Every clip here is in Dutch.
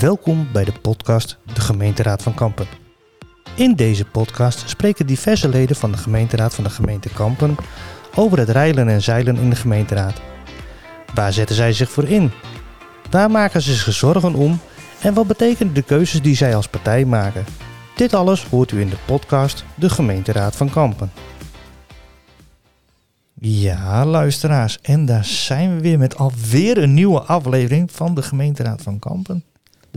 Welkom bij de podcast De Gemeenteraad van Kampen. In deze podcast spreken diverse leden van de gemeenteraad van de gemeente Kampen over het reilen en zeilen in de gemeenteraad. Waar zetten zij zich voor in? Waar maken ze zich zorgen om? En wat betekenen de keuzes die zij als partij maken? Dit alles hoort u in de podcast De Gemeenteraad van Kampen. Ja, luisteraars, en daar zijn we weer met alweer een nieuwe aflevering van de Gemeenteraad van Kampen,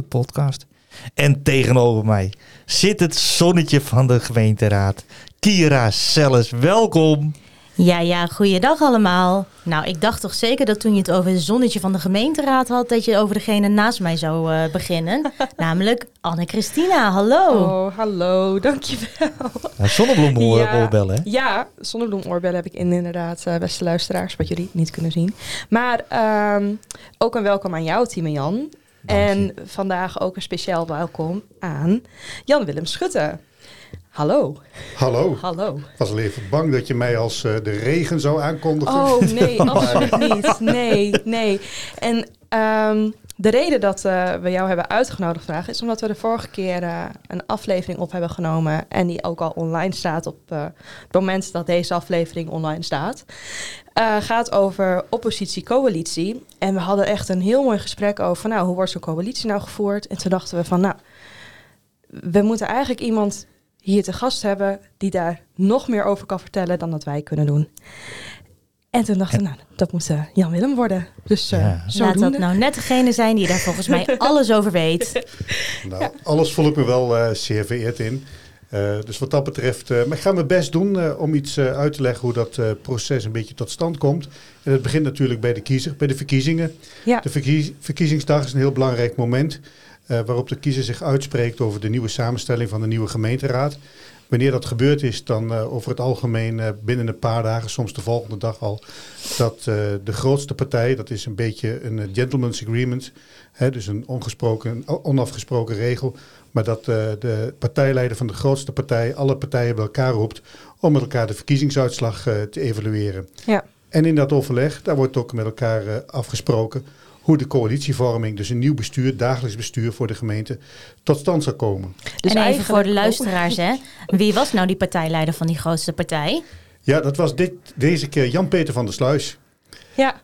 de podcast. En tegenover mij zit het zonnetje van de gemeenteraad, Kira Selles. Welkom. Ja, ja, goeiedag allemaal. Nou, ik dacht toch zeker dat toen je het over het zonnetje van de gemeenteraad had, dat je over degene naast mij zou uh, beginnen. namelijk Anne-Christina, hallo. Oh, hallo, dankjewel. Ja, zonnebloemoorbellen, hè? Ja, zonnebloemoorbellen heb ik in, inderdaad, uh, beste luisteraars, wat jullie niet kunnen zien. Maar um, ook een welkom aan jou, Timo Jan. En vandaag ook een speciaal welkom aan Jan-Willem Schutte. Hallo. Hallo. Hallo. Ik was al even bang dat je mij als uh, de regen zou aankondigen. Oh nee, absoluut niet. Nee, nee. En um, de reden dat uh, we jou hebben uitgenodigd vandaag is omdat we de vorige keer uh, een aflevering op hebben genomen en die ook al online staat op het moment dat deze aflevering online staat. gaat over oppositie-coalitie. En we hadden echt een heel mooi gesprek over, nou, hoe wordt zo'n coalitie nou gevoerd? En toen dachten we van, nou, we moeten eigenlijk iemand hier te gast hebben die daar nog meer over kan vertellen dan dat wij kunnen doen. En toen dachten we, nou, dat moet uh, Jan Willem worden. Dus uh, ja. Laat dat nou net degene zijn die daar volgens mij alles over weet. Nou, ja. alles voel ik me wel uh, zeer vereerd in. dus wat dat betreft, maar ik ga mijn best doen om iets uit te leggen hoe dat proces een beetje tot stand komt. En het begint natuurlijk bij de kiezer, bij de verkiezingen. Ja. De verkies verkiezingsdag is een heel belangrijk moment. Uh, waarop de kiezer zich uitspreekt over de nieuwe samenstelling van de nieuwe gemeenteraad. Wanneer dat gebeurd is, dan uh, over het algemeen uh, binnen een paar dagen, soms de volgende dag al, dat de grootste partij, dat is een beetje een gentleman's agreement, hè, dus een ongesproken, onafgesproken regel, maar dat de partijleider van de grootste partij alle partijen bij elkaar roept om met elkaar de verkiezingsuitslag te evalueren. Ja. En in dat overleg, daar wordt ook met elkaar afgesproken hoe de coalitievorming, dus een nieuw bestuur, dagelijks bestuur voor de gemeente, tot stand zou komen. Dus en even voor de luisteraars, hè? wie was nou die partijleider van die grootste partij? Ja, dat was dit, deze keer Jan-Peter van der Sluis. Ja.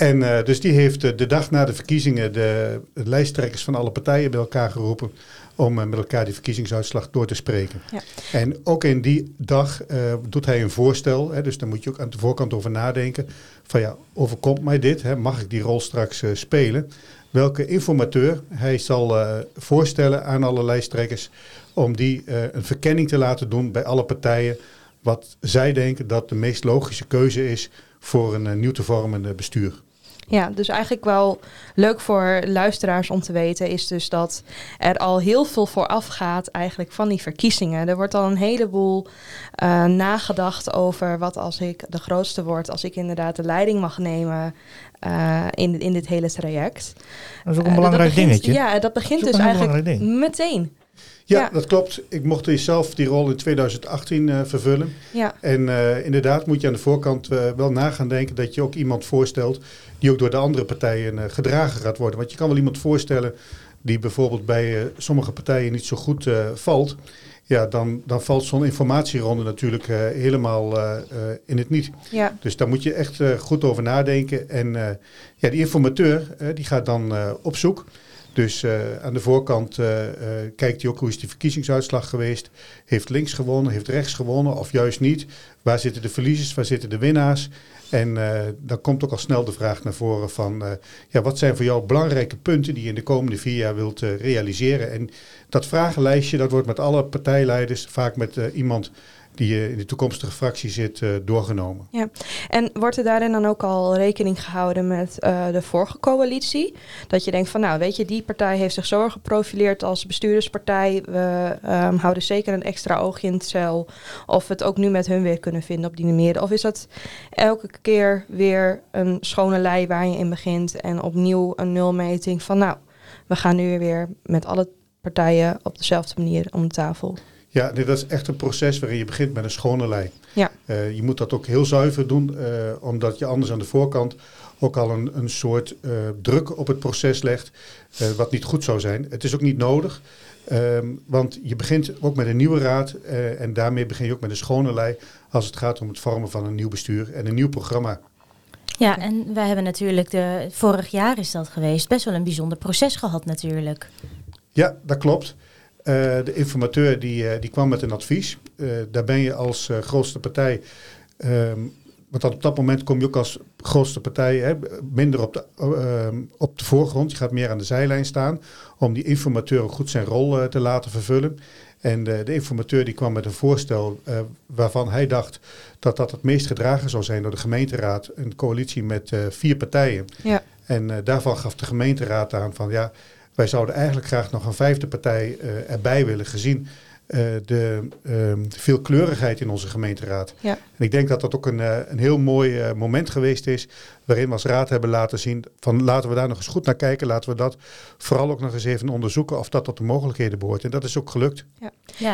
En uh, dus die heeft uh, de dag na de verkiezingen de, de lijsttrekkers van alle partijen bij elkaar geroepen om uh, met elkaar die verkiezingsuitslag door te spreken. Ja. En ook in die dag doet hij een voorstel, hè, dus daar moet je ook aan de voorkant over nadenken, van ja, overkomt mij dit? Hè? Mag ik die rol straks spelen? Welke informateur hij zal voorstellen aan alle lijsttrekkers om die een verkenning te laten doen bij alle partijen, wat zij denken dat de meest logische keuze is voor een nieuw te vormende bestuur. Ja, dus eigenlijk wel leuk voor luisteraars om te weten is dus dat er al heel veel vooraf gaat eigenlijk van die verkiezingen. Er wordt al een heleboel uh, nagedacht over wat als ik de grootste word, als ik inderdaad de leiding mag nemen uh, in, in dit hele traject. Dat is ook een uh, belangrijk begint, dingetje. Ja, dat begint dus eigenlijk meteen. Ja, dat klopt. Ik mocht zelf die rol in 2018 uh, vervullen. Ja. En uh, inderdaad moet je aan de voorkant uh, wel na gaan denken dat je ook iemand voorstelt die ook door de andere partijen gedragen gaat worden. Want je kan wel iemand voorstellen die bijvoorbeeld bij sommige partijen niet zo goed valt. Ja, dan, dan valt zo'n informatieronde natuurlijk helemaal in het niet. Ja. Dus daar moet je echt goed over nadenken. En ja, die informateur die gaat dan op zoek. Dus uh, aan de voorkant uh, uh, kijkt hij ook hoe is die verkiezingsuitslag geweest. Heeft links gewonnen, heeft rechts gewonnen of juist niet. Waar zitten de verliezers, waar zitten de winnaars? En dan komt ook al snel de vraag naar voren van... ja, wat zijn voor jou belangrijke punten die je in de komende vier jaar wilt realiseren? En dat vragenlijstje dat wordt met alle partijleiders, vaak met iemand die in de toekomstige fractie zit, uh, doorgenomen. Ja, en wordt er daarin dan ook al rekening gehouden met uh, de vorige coalitie? Dat je denkt van, nou weet je, die partij heeft zich zo geprofileerd als bestuurderspartij. We um, houden zeker een extra oogje in het cel. Of we het ook nu met hun weer kunnen vinden op die manier. Of is dat elke keer weer een schone lei waar je in begint en opnieuw een nulmeting van, nou, we gaan nu weer met alle partijen op dezelfde manier om de tafel? Ja, dat is echt een proces waarin je begint met een schone lei. Ja. Uh, je moet dat ook heel zuiver doen, uh, omdat je anders aan de voorkant ook al een, een soort eh, druk op het proces legt, eh, wat niet goed zou zijn. Het is ook niet nodig, ehm, want je begint ook met een nieuwe raad eh, en daarmee begin je ook met een schone lei als het gaat om het vormen van een nieuw bestuur en een nieuw programma. Ja, en wij hebben natuurlijk, de, vorig jaar is dat geweest, best wel een bijzonder proces gehad natuurlijk. Ja, dat klopt. Eh, de informateur die, eh, die kwam met een advies. Eh, daar ben je als grootste partij, ehm, want op dat moment kom je ook als grootste partij hè, minder op de, ehm, op de voorgrond. Je gaat meer aan de zijlijn staan om die informateur ook goed zijn rol te laten vervullen. En de, de informateur die kwam met een voorstel waarvan hij dacht dat dat het meest gedragen zou zijn door de gemeenteraad. Een coalitie met vier partijen. Ja. En daarvan gaf de gemeenteraad aan van ja, wij zouden eigenlijk graag nog een vijfde partij eh, erbij willen, gezien eh, de ehm, veelkleurigheid in onze gemeenteraad. Ja. En ik denk dat dat ook een, eh, een heel mooi eh, moment geweest is, waarin we als raad hebben laten zien van laten we daar nog eens goed naar kijken, laten we dat vooral ook nog eens even onderzoeken of dat tot de mogelijkheden behoort. En dat is ook gelukt. Ja,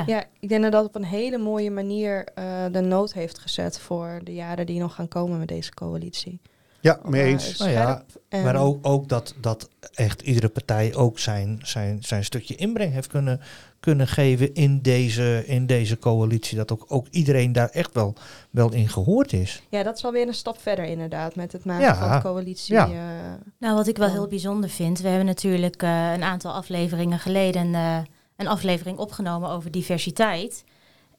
Ja, ik denk dat dat op een hele mooie manier eh, de nood heeft gezet voor de jaren die nog gaan komen met deze coalitie. Ja, mee daar eens. Nou ja, Maar ook, ook dat, dat echt iedere partij ook zijn, zijn, zijn stukje inbreng heeft kunnen, kunnen geven in deze, in deze coalitie. Dat ook, ook iedereen daar echt wel, wel in gehoord is. Ja, dat is alweer een stap verder inderdaad met het maken Ja, van de coalitie. ja. eh, Nou, wat ik wel heel bijzonder vind, we hebben natuurlijk eh, een aantal afleveringen geleden eh, een aflevering opgenomen over diversiteit.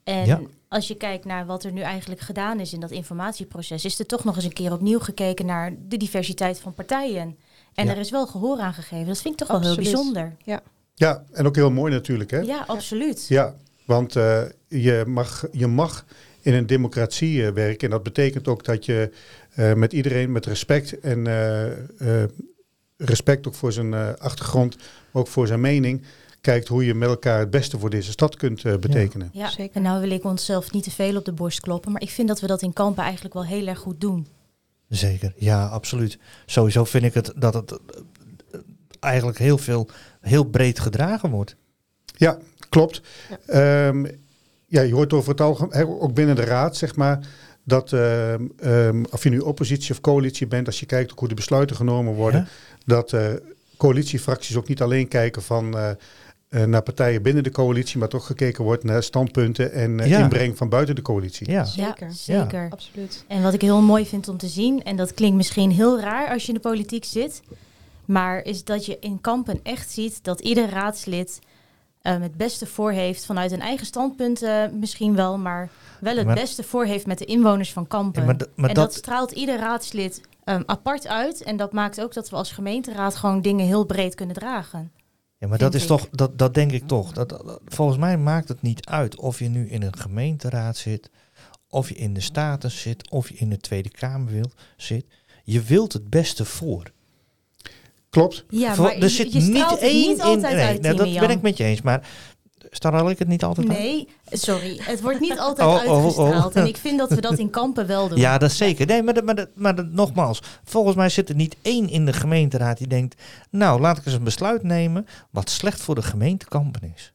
En Ja. als je kijkt naar wat er nu eigenlijk gedaan is in dat informatieproces, is er toch nog eens een keer opnieuw gekeken naar de diversiteit van partijen. En Ja. er is wel gehoor aan gegeven. Dat vind ik toch wel heel bijzonder. Ja, en ook heel mooi natuurlijk. Hè? Ja, absoluut. Ja, want eh, je, mag, je mag in een democratie eh, werken. En dat betekent ook dat je eh, met iedereen met respect en eh, eh, respect ook voor zijn eh, achtergrond, ook voor zijn mening, kijkt hoe je met elkaar het beste voor deze stad kunt eh, betekenen. Ja, Zeker. en nou wil ik onszelf niet te veel op de borst kloppen, maar ik vind dat we dat in Kampen eigenlijk wel heel erg goed doen. Zeker, ja, absoluut. Sowieso vind ik het dat het eh, eigenlijk heel veel, heel breed gedragen wordt. Ja, klopt. Ja. Ehm, ja, je hoort over het algemeen, ook binnen de raad, zeg maar, dat ehm, ehm, of je nu oppositie of coalitie bent, als je kijkt ook hoe de besluiten genomen worden, Ja? dat eh, coalitiefracties ook niet alleen kijken van naar partijen binnen de coalitie, maar toch gekeken wordt naar standpunten en eh, Ja. inbreng van buiten de coalitie. Ja, Zeker. Ja, zeker. Absoluut. En wat ik heel mooi vind om te zien, en dat klinkt misschien heel raar als je in de politiek zit, maar is dat je in Kampen echt ziet dat ieder raadslid eh, het beste voor heeft vanuit een eigen standpunt eh, misschien wel, maar wel het Maar- beste voor heeft met de inwoners van Kampen. Ja, maar, d- maar en dat, dat, straalt ieder raadslid ehm, apart uit en dat maakt ook dat we als gemeenteraad gewoon dingen heel breed kunnen dragen. Ja, maar dat is ik. toch, dat, dat denk ik toch. Dat, dat- volgens mij maakt het niet uit of je nu in een gemeenteraad zit, of je in de Staten zit, of je in de Tweede Kamer wilt, zit. Je wilt het beste voor. Klopt. Ja, maar er je- zit je niet één niet in. altijd Nee, uit, nou, dat ben ik met je eens. Maar straal ik het niet altijd uit? Nee, sorry. Het wordt niet altijd Oh, oh, oh. uitgestraald. En ik vind dat we dat in Kampen wel doen. Ja, dat zeker. Nee, maar, dat- maar, dat- maar nogmaals, volgens mij zit er niet één in de gemeenteraad die denkt, nou, laat ik eens een besluit nemen wat slecht voor de gemeente Kampen is.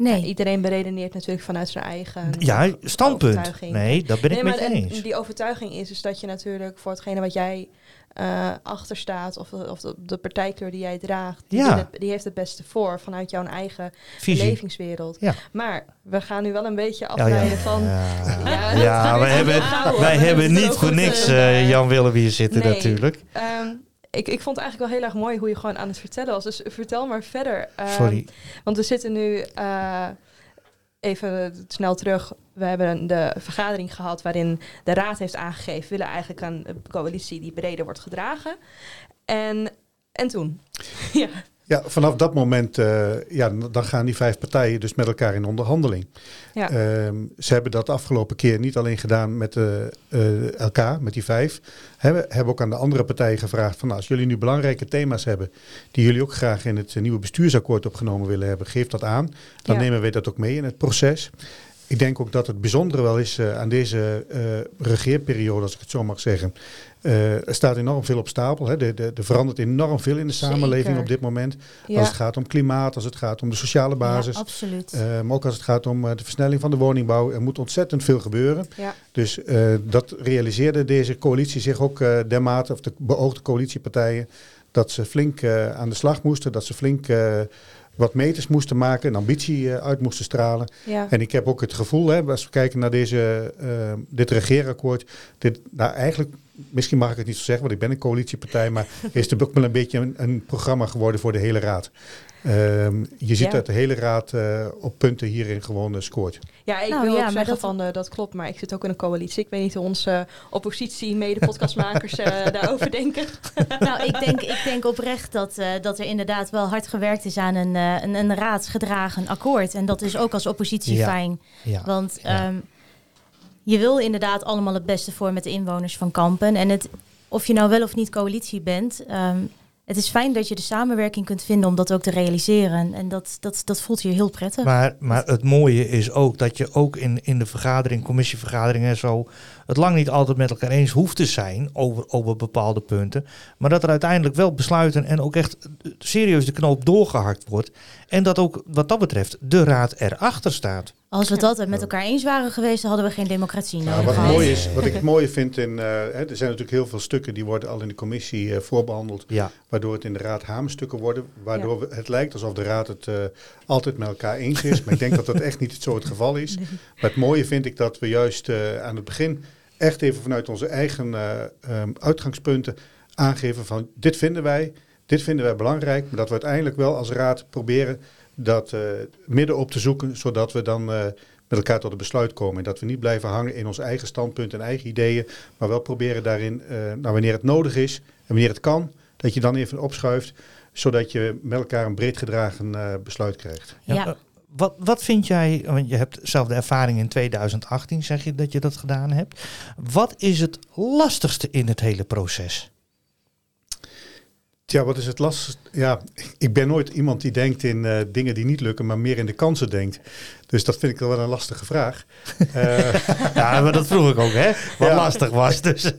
Nee. Ja, iedereen beredeneert natuurlijk vanuit zijn eigen Ja, standpunt. overtuiging. Nee, dat ben ik nee, met maar je en eens. die overtuiging is, is dat je natuurlijk voor hetgene wat jij eh achter staat, of, of de, de partijkleur die jij draagt, die, Ja. wil het- die heeft het beste voor vanuit jouw eigen Visie. belevingswereld. Ja. Maar we gaan nu wel een beetje afleiden van. ja. Wij is hebben, wij hebben niet voor niks eh, Jan Willem hier zitten nee. natuurlijk. Ehm, ik, ik vond het eigenlijk wel heel erg mooi hoe je gewoon aan het vertellen was. Dus vertel maar verder. Ehm, Sorry. Want we zitten nu eh, even snel terug. We hebben de vergadering gehad waarin de raad heeft aangegeven... we willen eigenlijk een coalitie die breder wordt gedragen. En, en toen? ja. Ja, vanaf dat moment eh, ja, dan gaan die vijf partijen dus met elkaar in onderhandeling. Ja. Ehm, ze hebben dat de afgelopen keer niet alleen gedaan met eh, eh, elkaar, met die vijf. Hebben, hebben ook aan de andere partijen gevraagd van nou, als jullie nu belangrijke thema's hebben die jullie ook graag in het nieuwe bestuursakkoord opgenomen willen hebben, geef dat aan. Dan Ja. nemen wij dat ook mee in het proces. Ik denk ook dat het bijzondere wel is eh, aan deze eh, regeerperiode, als ik het zo mag zeggen. Eh, er staat enorm veel op stapel. Hè. Er, er, er verandert enorm veel in de samenleving Zeker. op dit moment. Ja. Als het gaat om klimaat, als het gaat om de sociale basis. Ja, absoluut. maar ook als het gaat om de versnelling van de woningbouw. Er moet ontzettend veel gebeuren. Ja. Dus dat realiseerde deze coalitie zich ook dermate, of de beoogde coalitiepartijen, dat ze flink aan de slag moesten. Dat ze flink wat meters moesten maken, een ambitie eh, uit moesten stralen. Ja. En ik heb ook het gevoel, hè, als we kijken naar deze, eh, dit regeerakkoord, dit, nou eigenlijk, misschien mag ik het niet zo zeggen, want ik ben een coalitiepartij, maar is het ook wel een beetje een, een programma geworden voor de hele raad. Ehm, je ziet Ja. dat de hele raad eh, op punten hierin gewoon eh, scoort. Ja, ik Nou, wil ja, ook zeggen dat- van eh, dat klopt, maar ik zit ook in een coalitie. Ik weet niet hoe onze oppositie, mede-podcastmakers eh, daarover denken. nou, ik denk, ik denk oprecht dat, eh, dat er inderdaad wel hard gewerkt is aan een, eh, een, een raadsgedragen akkoord. En dat is ook als oppositie Ja. fijn. Ja. Want Ja. Je wil inderdaad allemaal het beste voor met de inwoners van Kampen. En het, of je nou wel of niet coalitie bent, ehm, het is fijn dat je de samenwerking kunt vinden om dat ook te realiseren. En dat, dat, dat voelt hier heel prettig. Maar, maar het mooie is ook dat je ook in, in de vergadering, commissievergaderingen en zo, het lang niet altijd met elkaar eens hoeft te zijn over, over bepaalde punten. Maar dat er uiteindelijk wel besluiten en ook echt serieus de knoop doorgehakt wordt. En dat ook wat dat betreft de raad erachter staat. Als we dat met elkaar eens waren geweest, dan hadden we geen democratie nodig. Nou, wat, gehad. mooi is, wat ik het mooie vind, in, eh, hè, er zijn natuurlijk heel veel stukken die worden al in de commissie eh, voorbehandeld, Ja, waardoor het in de raad hamerstukken worden, waardoor we- het lijkt alsof de raad het eh, altijd met elkaar eens is. Maar ik denk dat dat echt niet zo het geval is. Maar het mooie vind ik dat we juist eh, aan het begin echt even vanuit onze eigen eh, ehm, uitgangspunten aangeven van dit vinden wij, dit vinden wij belangrijk, maar dat we uiteindelijk wel als raad proberen dat eh, midden op te zoeken, zodat we dan eh, met elkaar tot een besluit komen. En dat we niet blijven hangen in ons eigen standpunt en eigen ideeën, maar wel proberen daarin, eh, nou, wanneer het nodig is en wanneer het kan, dat je dan even opschuift, zodat je met elkaar een breed gedragen eh, besluit krijgt. Ja, Ja. Wat, wat vind jij, want je hebt zelf de ervaring in 2018, zeg je dat je dat gedaan hebt. Wat is het lastigste in het hele proces? Tja, wat is het lastig? Ja, ik ben nooit iemand die denkt in eh, dingen die niet lukken, maar meer in de kansen denkt. Dus dat vind ik wel een lastige vraag. Eh, Ja, maar dat vroeg ik ook, hè? Wat Ja. lastig was. Dus,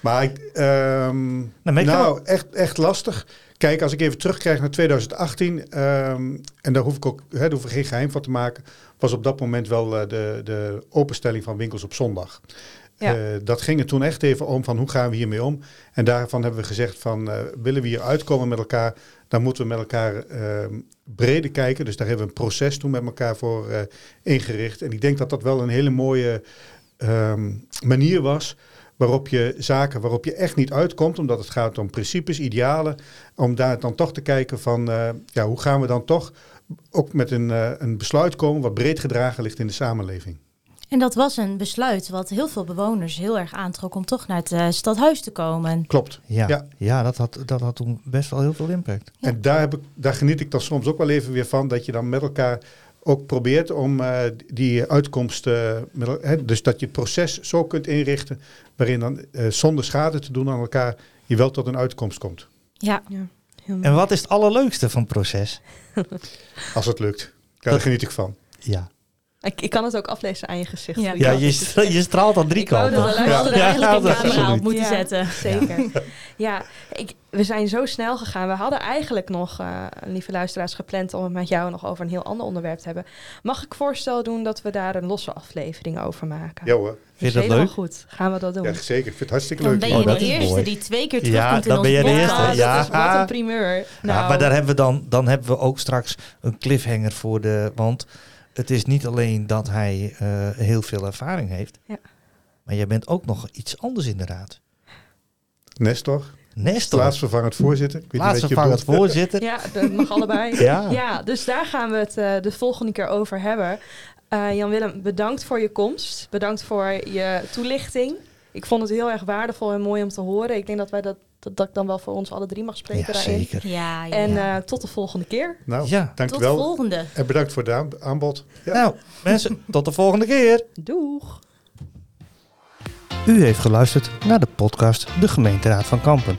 maar ik, ehm, kan nou, echt, echt lastig. Kijk, als ik even terugkrijg naar 2018, ehm, en daar hoef ik ook hè, daar hoef ik geen geheim van te maken, was op dat moment wel eh, de, de openstelling van winkels op zondag. Eh, dat ging er toen echt even om van hoe gaan we hiermee om. En daarvan hebben we gezegd van eh, willen we hier uitkomen met elkaar, dan moeten we met elkaar ehm, breder kijken. Dus daar hebben we een proces toen met elkaar voor eh, ingericht. En ik denk dat dat wel een hele mooie ehm, manier was waarop je zaken waarop je echt niet uitkomt, omdat het gaat om principes, idealen, om daar dan toch te kijken van ja, hoe gaan we dan toch ook met een, een besluit komen wat breed gedragen ligt in de samenleving. En dat was een besluit wat heel veel bewoners heel erg aantrok om toch naar het eh, stadhuis te komen. Klopt. ja, ja. Ja. dat, had, dat had toen best wel heel veel impact. Ja. En daar, heb ik, daar geniet ik dan soms ook wel even weer van, dat je dan met elkaar ook probeert om eh, die uitkomst, eh, dus dat je het proces zo kunt inrichten, waarin dan eh, zonder schade te doen aan elkaar, je wel tot een uitkomst komt, Ja, Ja, heel En wat is het allerleukste van het proces? als het lukt. Dat- daar geniet ik van. Ja, Ik, ik kan het ook aflezen aan je gezicht. Ja. Ja je, stra- je straalt aan drie Ik kanten. dat we we hadden Ja. er eigenlijk Ja, een dat- camera op moeten Ja, zetten. Zeker. Ja, ik, we zijn zo snel gegaan. We hadden eigenlijk nog, eh, lieve luisteraars, gepland om het met jou nog over een heel ander onderwerp te hebben. Mag ik voorstel doen dat we daar een losse aflevering over maken? Ja hoor, Vind je dat leuk? goed. Gaan we dat doen? ja, zeker. Ik vind het hartstikke Dan leuk. ben je Oh, dat de is eerste mooi. die twee keer Ja, terugkomt in dan onze ben je de podcast. eerste. dat Ja. is wat een primeur. Ja, Nou, maar daar hebben we dan, dan hebben we ook straks een cliffhanger voor de. Want het is niet alleen dat hij eh, heel veel ervaring heeft. Ja. Maar jij bent ook nog iets anders in de raad. Nestor, Nestor, plaatsvervangend voorzitter. Ik weet niet wat je plaatsvervangend voorzitter. Ja, dat mag allebei. Ja. Ja, dus daar gaan we het eh, de volgende keer over hebben. Eh, Jan-Willem, bedankt voor je komst. Bedankt voor je toelichting. Ik vond het heel erg waardevol en mooi om te horen. Ik denk dat wij dat, dat, dat ik dan wel voor ons alle drie mag spreken Ja, daarin. zeker. Ja, ja, En eh, tot de volgende keer. Nou, Ja. Tot dankjewel. de volgende. En bedankt voor het aan- aanbod. Ja. Nou, mensen, tot de volgende keer. Doeg! U heeft geluisterd naar de podcast De Gemeenteraad van Kampen.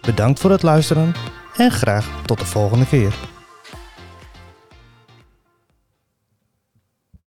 Bedankt voor het luisteren en graag tot de volgende keer.